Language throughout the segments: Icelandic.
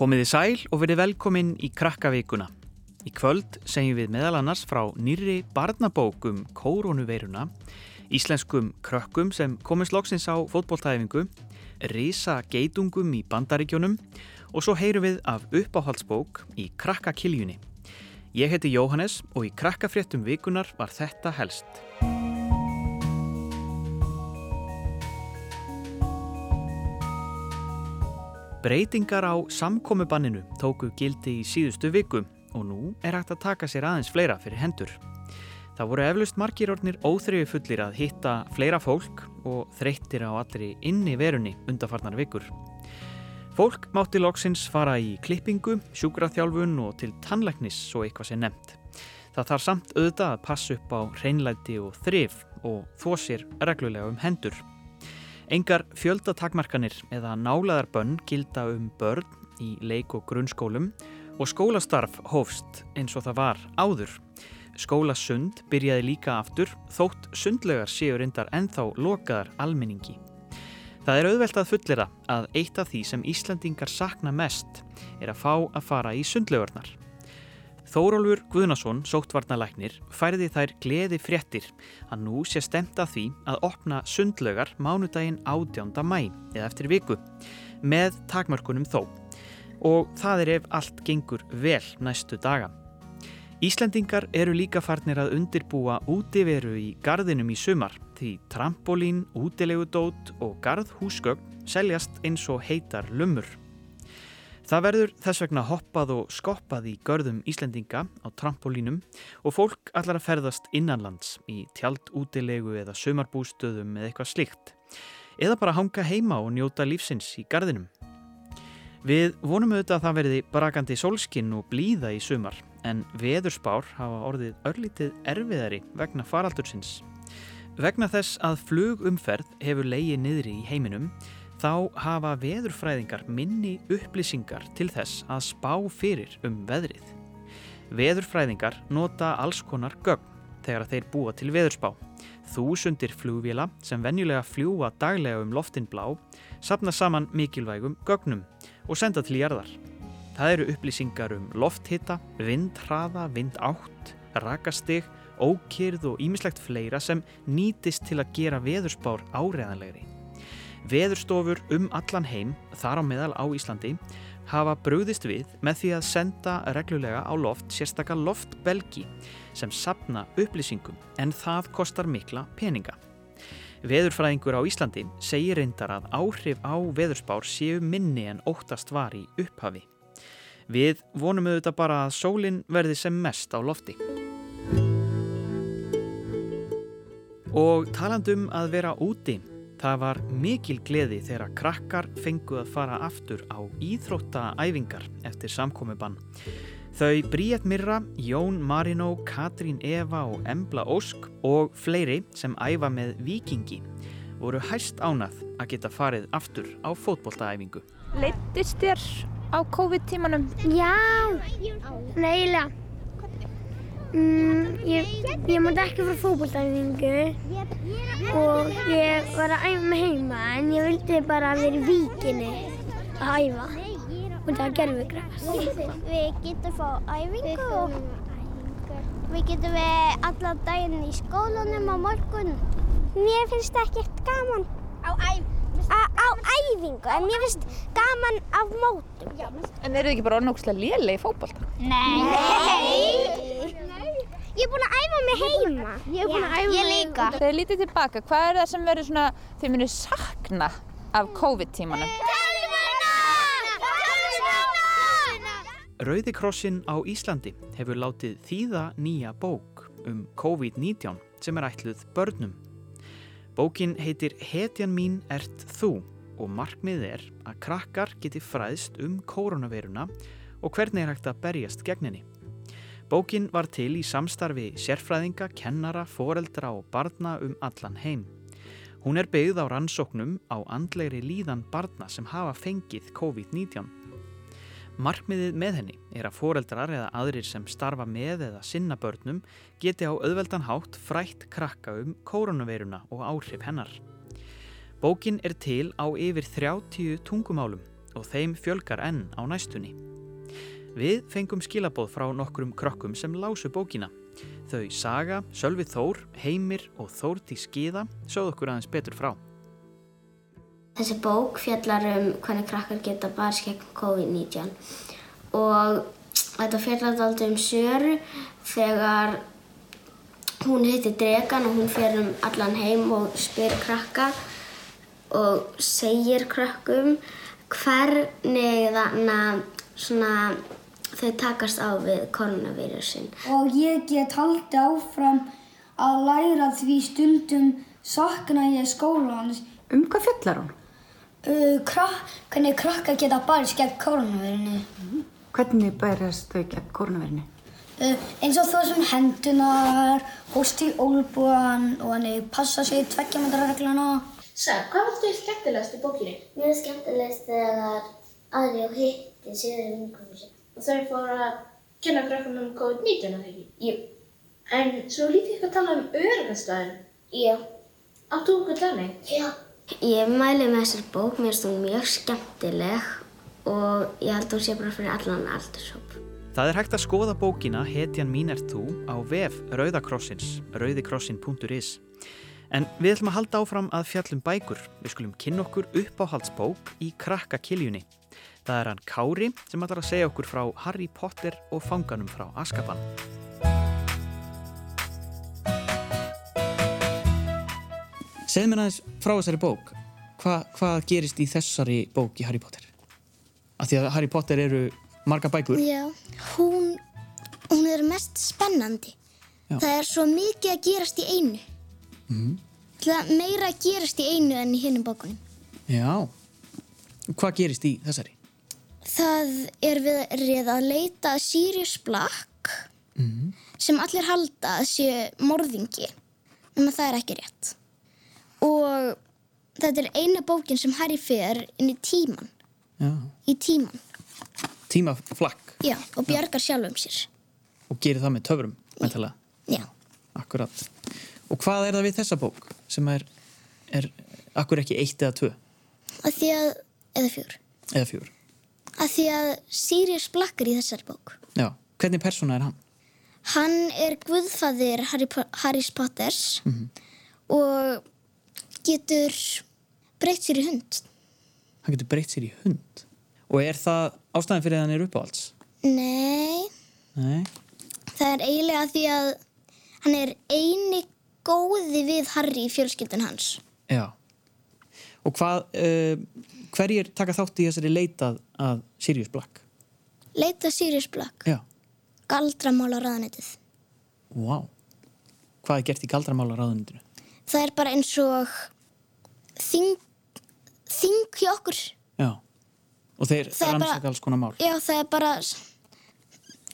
Komiði sæl og verið velkomin í Krakkavíkuna. Í kvöld segjum við meðal annars frá nýri barnabók um koronaveiruna, íslenskum krökkum sem komist loksins á fótbóltæfingu, risa geitungum í bandaríkjónum og svo heyrum við af uppáhaldsbók í Krakkakiljunni. Ég heiti Jóhannes og í Krakkafréttum vikunar var þetta helst. Breytingar á samkomubanninu tóku gildi í síðustu viku og nú er hægt að taka sér aðeins fleira fyrir hendur. Það voru eflust margir ornir óþrjöfu fullir að hitta fleira fólk og þreyttir á allri inni verunni undarfarnar vikur. Fólk mátti loksins fara í klippingu, sjúkraþjálfun og til tannleiknis svo eitthvað sé nefnt. Það þarf samt auðvitað að passa upp á hreinlæti og þrif og þó sér reglulega um hendur. Engar fjöldatakmarkanir eða nálaðarbönn gilda um börn í leik- og grunnskólum og skólastarf hófst eins og það var áður. Skólasund byrjaði líka aftur þótt sundlegar séu reyndar ennþá lokaðar almenningi. Það er auðvelt að fullera að eitt af því sem Íslandingar sakna mest er að fá að fara í sundlegarnar. Þórólfur Guðnason, sóttvarnalæknir, færði þær gleði fréttir að nú sé stemt að því að opna sundlögar mánudaginn 18. mæ eða eftir viku með takmörkunum þó og það er ef allt gengur vel næstu daga. Íslendingar eru líka farnir að undirbúa útiveru í gardinum í sumar því trampolín, útilegudót og gardhúsgögn seljast eins og heitar lumur. Það verður þess vegna hoppað og skoppað í görðum Íslendinga á trampolínum og fólk allar að ferðast innanlands í tjald útilegu eða sumarbústöðum eða eitthvað slikt. Eða bara hanga heima og njóta lífsins í gardinum. Við vonum auðvitað að það verði brakandi sólskinn og blíða í sumar en veðurspár hafa orðið örlítið erfiðari vegna faraldursins. Vegna þess að flugumferð hefur leiði niðri í heiminum þá hafa veðurfræðingar minni upplýsingar til þess að spá fyrir um veðrið. Veðurfræðingar nota alls konar gögn þegar þeir búa til veðurspá. Þúsundir flugvila sem venjulega fljúa daglega um loftin blá sapna saman mikilvægum gögnum og senda til jarðar. Það eru upplýsingar um lofthitta, vindhraða, vindátt, rakastig, ókýrð og ímislegt fleira sem nýtist til að gera veðurspár áreðanlegri. Veðurstofur um allan heim, þar á meðal á Íslandi, hafa brúðist við með því að senda reglulega á loft sérstakar loftbelgi sem sapna upplýsingum en það kostar mikla peninga. Veðurfræðingur á Íslandi segir reyndar að áhrif á veðurspár séu minni en óttast var í upphafi. Við vonum auðvitað bara að sólinn verði sem mest á lofti. Og talandum að vera úti, það var mikil gleði þegar krakkar fengu að fara aftur á íþróttaæfingar eftir samkomiðbann. Þau Bríett Mirra, Jón Marino, Katrín Eva og Embla Ósk og fleiri sem æfa með vikingi voru hæst ánað að geta farið aftur á fótbolltaæfingu. Leittist þér á COVID-tímanum? Já, neila. Mm, ég, ég mátti ekki fara fókbóltæfingu og ég var að æfa mig heima en ég vildi bara vera í víkinni að æfa og það gerði við græs. Við getum fá æfingu og við getum við allan daginn í skólanum á morgun. Mér finnst ekkert gaman á, á, á æfingu en mér finnst gaman á mótum. En eru þið ekki bara orðnókslega lélega í fókbalta? Nei! Ég er búin að æfa mig heima. Ég er búin að æfa mig Ég líka. Þegar þið lítið tilbaka, hvað er það sem verður svona, þið munið sakna af COVID-tímanum? Rauði krossin á Íslandi hefur látið þýða nýja bók um COVID-19 sem er ætluð börnum. Bókin heitir Hetjan mín ert þú og markmið er að krakkar geti fræðst um koronaviruna og hvernig er hægt að berjast gegninni. Bókin var til í samstarfi sérfræðinga, kennara, foreldra og barna um allan heim. Hún er byggð á rannsóknum á andlegri líðan barna sem hafa fengið COVID-19. Markmiðið með henni er að foreldrar eða aðrir sem starfa með eða sinna börnum geti á auðveldan hátt frætt krakka um koronaviruna og áhrif hennar. Bókin er til á yfir 30 tungumálum og þeim fjölgar enn á næstunni. Við fengum skilabóð frá nokkrum krokkum sem lásu bókina. Þau Saga, Sölvi Þór, Heimir og Þórti Skiða sögðu okkur aðeins betur frá. Þessi bók fjallar um hvernig krakkar geta barist gegn COVID-19 og þetta fjallar alltaf um Söru þegar hún heitir Dregan og hún fer um allan heim og spyr krakka og segir krakkum hvernig þannig svona þau takast á við koronavírusin. og ég get haldið áfram að læra því stundum sakna ég skólans. Um hvað fjallar hún? Uh, krak, hvernig krakkar geta barist gegn koronavírunni. Hvernig bærast þau gegn koronavirni? Uh, eins og þú sem hendunar, hóst í ólbúan og hann passa sig tveggjamandarreglana. Sæl, hvað var þetta skemmtilegast í bókinni? Mér er skemmtilegst þegar aðri og hitti síður vinkunum sér. Og þau fóru að kenna krökkum um COVID-19 að ekki? Jú. En svo lítið ykkur að tala um öryggastöðin. Já. Áttu okkur þannig? Já. Ég mæli með þessar bók, mér finnst hún mjög skemmtileg og ég held hún sé bara fyrir allan aldurshóp. Það er hægt að skoða bókina Hetjan mín er þú á vef Rauðakrossins, rauðikrossin.is. En við ætlum að halda áfram að fjallum bækur. Við skulum kynna okkur uppáhaldsbók í krakka kiljunni. Það er hann Kári sem ætlar að segja okkur frá Harry Potter og fanganum frá Askaban. Segð mér aðeins frá þessari bók. Hva, hvað gerist í þessari bók í Harry Potter? Af því að Harry Potter eru marga bækur. Já, hún, hún er mest spennandi. Já. Það er svo mikið að gerast í einu. Mhm. Það er meira að gerast í einu en í hinnum bókunum. Já. Hvað gerist í þessari? Það er verið að leita Sirius Black sem allir halda að sé morðingi nema það er ekki rétt. Og þetta er eina bókin sem Harry fer inn í tíman. Já. Í tíman, Tímaflakk já, og bjargar sjálfum sér. og gerir það með. Já. Akkurat. Og hvað er það við þessa bók sem er, er akkur ekki eitt eða tvö Að því að, eða fjör, eða fjör? Að því að Sirius Black er í þessari bók. Já. Hvernig persóna er hann? Hann er guðfaðir Harry, Harry Potters og getur breytt sér í hund. Hann getur breytt sér í hund. Og er það ástæðan fyrir að hann er uppáhalds? Nei, Nei. það er eiginlega því að hann er eini góði við Harry í fjölskyldun hans. Já. Og hvað, uh, hverjir taka þátt í þessari leitað að Sirius Black? Leita Sirius Black, Já. galdramála ráðanetið. Vá. Hvað er gert í galdramála ráðunitinu? Það er bara eins og þing, þing hjá okkur. Já. Og þeir rannsaka alls konar mál? Já, það er bara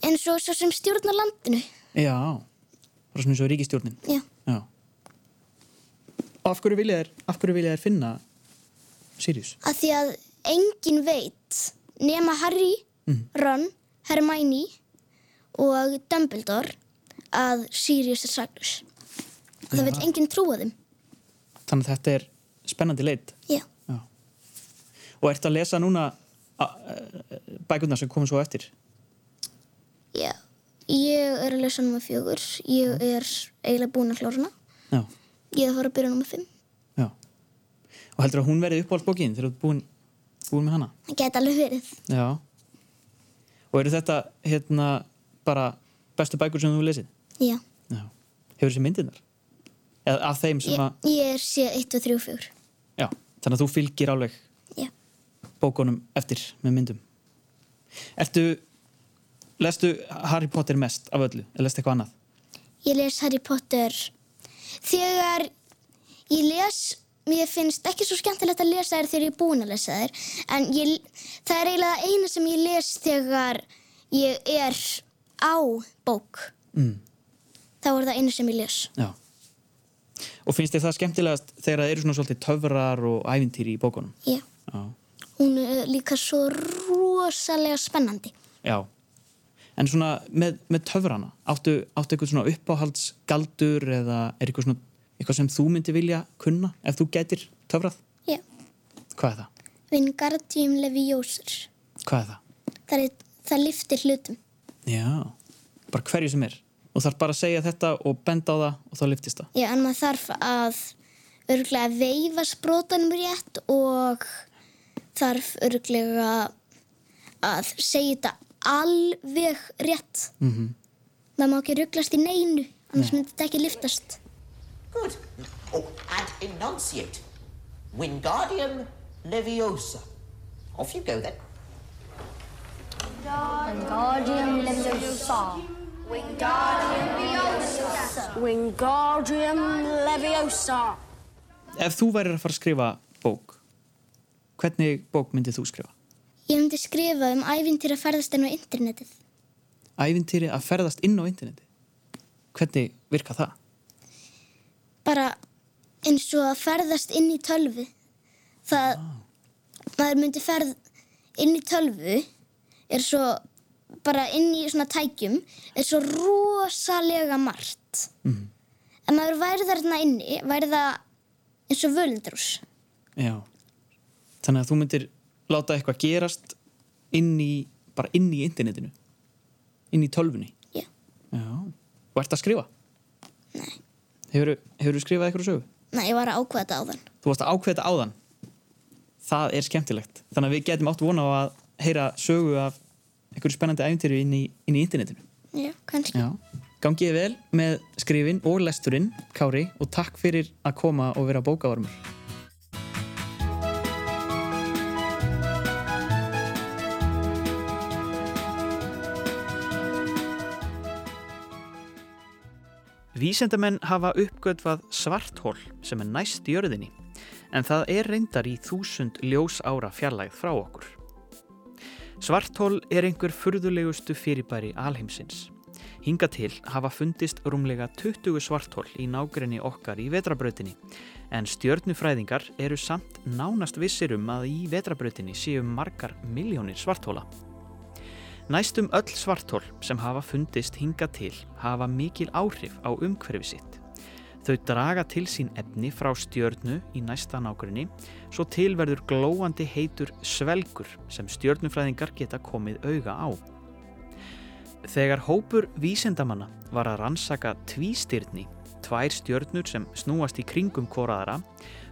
eins og svo sem stjórnar landinu. Já. Bara svona eins og ríkistjórnin? Já. Já. Af hverju vilja þér finna Sirius? að því að engin veit nema Harry, Ron, Hermione og Dumbledore að Sirius er saglus. Það veit enginn trúa þeim. Þannig að þetta er spennandi leit. Já. Já. Og ertu að lesa núna bækurnar sem komum svo eftir? Já. Ég er að lesa nummer fjögur. Ég er eiginlega búin að klára hana. Já. Ég er að fara að byrja nummer fimm. Og heldur að hún verið uppáhaldsbókin þegar þú ert búin, búin með hana? Það geti alveg verið. Já. Og eru þetta hérna bara bestu bækur sem þú lesið? Já. Já. Hefur þessi myndirnar? Eða af þeim sem Ég, að... ég er sé 1 og 3 og 4. Já. Þannig að þú fylgir alveg Já. bókunum eftir með myndum. Ertu, lestu Harry Potter mest af öllu? Eða lestu eitthvað annað? Ég les Harry Potter þegar ég les mér finnst ekki svo skemmtilegt að lesa þær þegar ég er búin að lesa þær en ég, það er eiginlega eina sem ég les þegar ég er á bók Mm. þá er það eina sem ég les Já. Og finnst þér það skemmtilegast þegar það eru svona svolítið töfrar og ævintýri í bókunum? Já. Já. hún er líka svo rosalega spennandi Já. En svona með, með töfrana, áttu, áttu eitthvað svona uppáhaldsgaldur eða er eitthvað svona eitthvað sem þú myndi vilja kunna ef þú gætir töfrað? Já. Hvað er það? Wingardium Leviosa. Hvað er það? Það, er, það liftir hlutum. Já, bara hverju sem er. Og þarf bara að segja þetta og benda á það og þá liftist það. Já, en maður þarf að örglega veifa sprótanum rétt og þarf örglega að segja þetta alveg rétt. Mm -hmm. Það má ekki rugglast í neinu, annars myndi þetta ekki liftast. Good. Oh, and enunciate. Wingardium Leviosa. Off you go then. Wingardium Leviosa. Wingardium Leviosa. Wingardium Leviosa. Ef þú værir að fara að skrifa bók, hvernig bók myndið þú skrifa? Ég myndi skrifa um ævintýra að ferðast inn á internetið. Ævintýri að ferðast inn á interneti. Hvernig virka það? Bara eins og að ferðast inn í tölvu. Það, maður myndi ferð inn í tölvu, er svo, bara inn í svona tækjum, er svo rosalega margt. Mm. En maður væri þarna inni, væri það eins og völdrús. Já. Þannig að þú myndir láta eitthvað gerast inn í, bara inn í internetinu. Inn í tölvunni. Já. Já. Og ert að skrifa? Nei. Hefur þú skrifað eitthvað sögu? Nei, ég var að ákveða þetta á þann. Þú varst að ákveða þetta áðan. Það er skemmtilegt. Þannig að við getum átt vona á að heyra sögu af einhverju spennandi æfintýri inn inn í internetinu. Já, kannski. Já. Gangið vel með skrifin og lesturinn, Kári, og takk fyrir að koma og vera bókavarmur. Vísendamenn hafa uppgötvað svarthól sem er næst jörðinni, en það er reyndar í þúsund ljós ára fjarlægð frá okkur. Svarthól er einhver furðulegustu fyrirbæri alheimsins. Hinga til hafa fundist rúmlega 20 svarthól í nágrinni okkar í vetrabrautinni, en stjörnufræðingar eru samt nánast vissir um að í vetrabrautinni séu margar miljónir svarthóla. Næstum öll svartól sem hafa fundist hinga til hafa mikil áhrif á umhverfi sitt. Þau draga til sín efni frá stjörnu í næsta nákvæmni svo tilverður glóandi heitur svelgur sem stjörnufræðingar geta komið auga á. Þegar hópur vísendamanna var að rannsaka tvístyrni, tvær stjörnur sem snúast í kringum koraðara,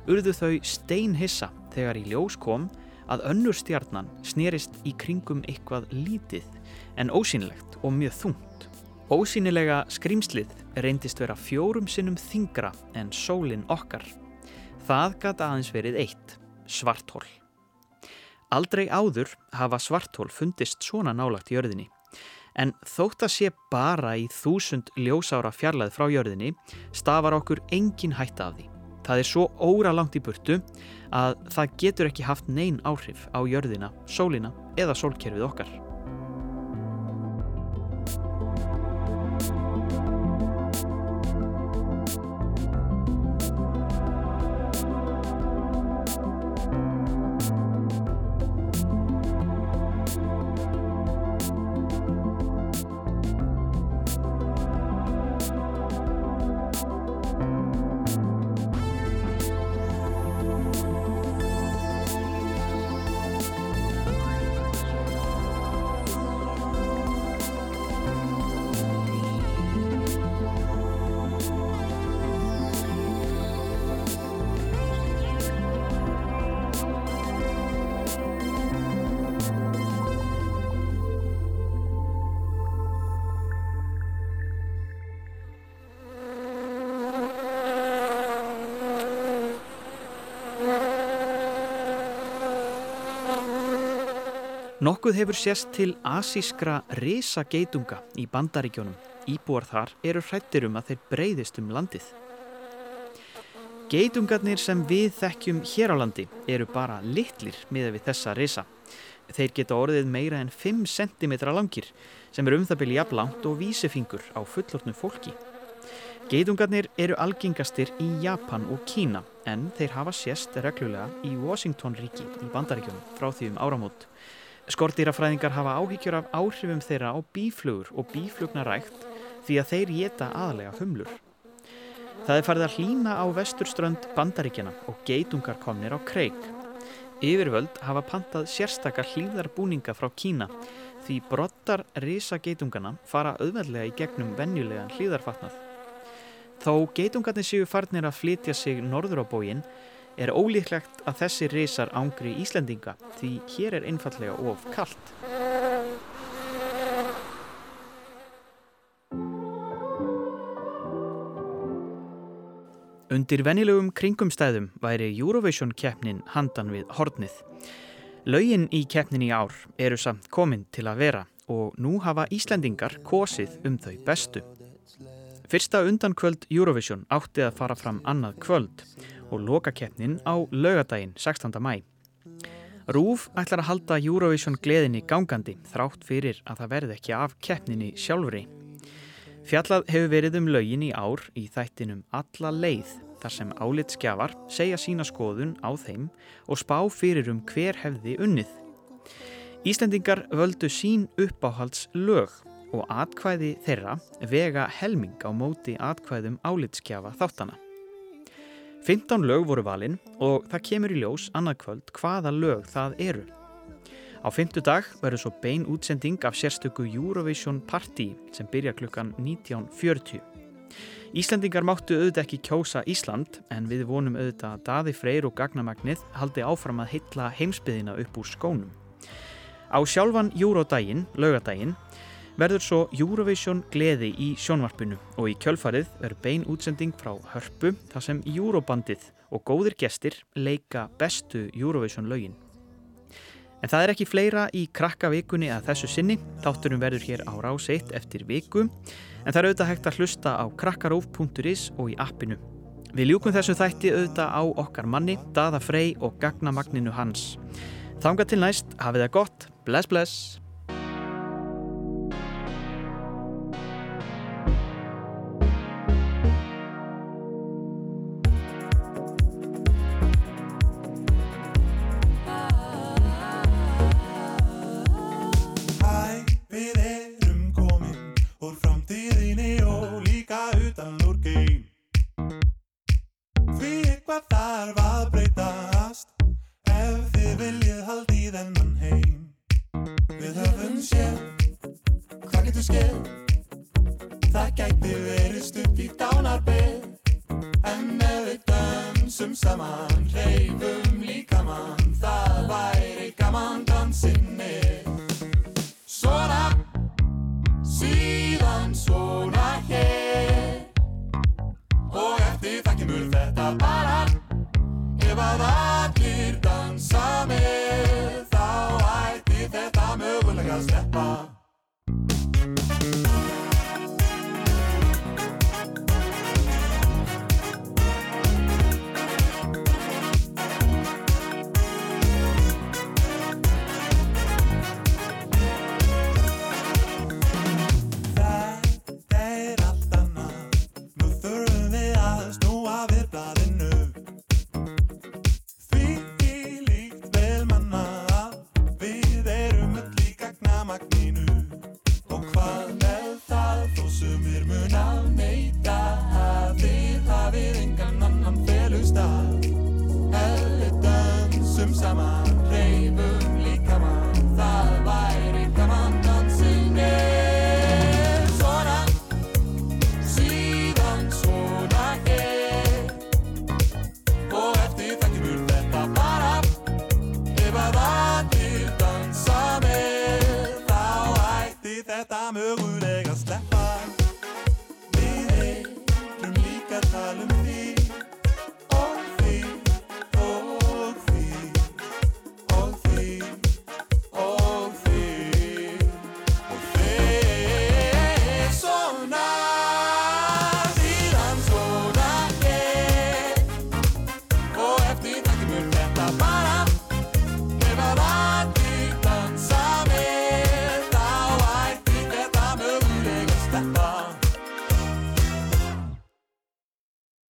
urðu þau steinhissa þegar í ljós kom að önnur stjarnan snerist í kringum eitthvað lítið en ósýnilegt og mjög þungt. Ósýnilega skrýmslið reyndist vera fjórum sinnum þingra en sólinn okkar. Það gata aðeins verið eitt, svarthól. Aldrei áður hafa svarthól fundist svona nálagt í jörðinni. En þótt að sé bara í þúsund ljósára fjarlæð frá jörðinni stafar okkur engin hætta af því. Það er svo óra langt í burtu að það getur ekki haft neyn áhrif á jörðina, sólina eða sólkerfið okkar. Nokkuð hefur sést til asískra risageitunga í bandaríkjónum. Íbúar þar eru hrættir um að þeir breyðist um landið. Geitungarnir sem við þekkjum hér á landi eru bara litlir miða við þessa risa. Þeir geta orðið meira en 5 cm langir sem er um það byrja jafnlangt og vísifingur á fullortnu fólki. Geitungarnir eru algengastir í Japan og Kína en þeir hafa sést reglulega í Washington ríki í bandaríkjónum frá því um áramót. Skortýrafræðingar hafa áhyggjur af áhrifum þeirra á bíflugur og bíflugnarækt því að þeir geta aðalega humlur. Það er farið að hlína á vesturströnd bandaríkjana og geitungar komnir á kreik. Yfirvöld hafa pantað sérstakar hlýðarbúninga frá Kína því brottar risageitungana fara auðveldlega í gegnum venjulegan hlýðarfatnað. Þó geitungarnir séu farnir að flytja sig norður á bógin er ólíklegt að þessi risar ángri Íslendinga því hér er einfallega of kallt. Undir venjulegum kringumstæðum væri Eurovision keppnin handan við hornið. Laugin í keppnin í ár eru samt komin til að vera og nú hafa Íslendingar kosið um þau bestu. Fyrsta undankvöld Eurovision átti að fara fram annað kvöld og loka keppnin á laugadaginn 16. mæ. Rúf ætlar að halda Eurovision gleðinni gangandi þrátt fyrir að það verði ekki af keppninni sjálfri. Fjallað hefur verið um laugin í ár í þættinum Alla leið þar sem álitskjafar segja sína skoðun á þeim og spá fyrir um hver hefði unnið. Íslendingar völdu sín uppáhalds lög og atkvæði þeirra vega helming á móti atkvæðum álitskjafa þáttana. 15 lög voru valinn og það kemur í ljós annarkvöld hvaða lög það eru. Á fymtu dag verður svo bein útsending af sérstöku Eurovision Party sem byrja klukkan 19.40. Íslandingar máttu auðvitað ekki kjósa Ísland en við vonum auðvitað að Daði Freyr og Gagnamagnið haldi áfram að hitla heimsbyðina upp úr skónum. Á sjálfan Eurodaginn, laugadaginn, verður svo Eurovision gleði í sjónvarpinu og í kjölfarið verður bein útsending frá hörpu þar sem Eurobandið og góðir gestir leika bestu Eurovision lögin. En það er ekki fleira í krakka vikunni að þessu sinni, þátturum verður hér á rás 1 eftir viku, en það er auðvitað hægt að hlusta á krakkaróf.is og í appinu. Við ljúkum þessu þætti auðvitað á okkar manni, Dada Frey og Gagnamagninu hans. Þanga til næst, hafið það gott, bless bless! Þetta mögulega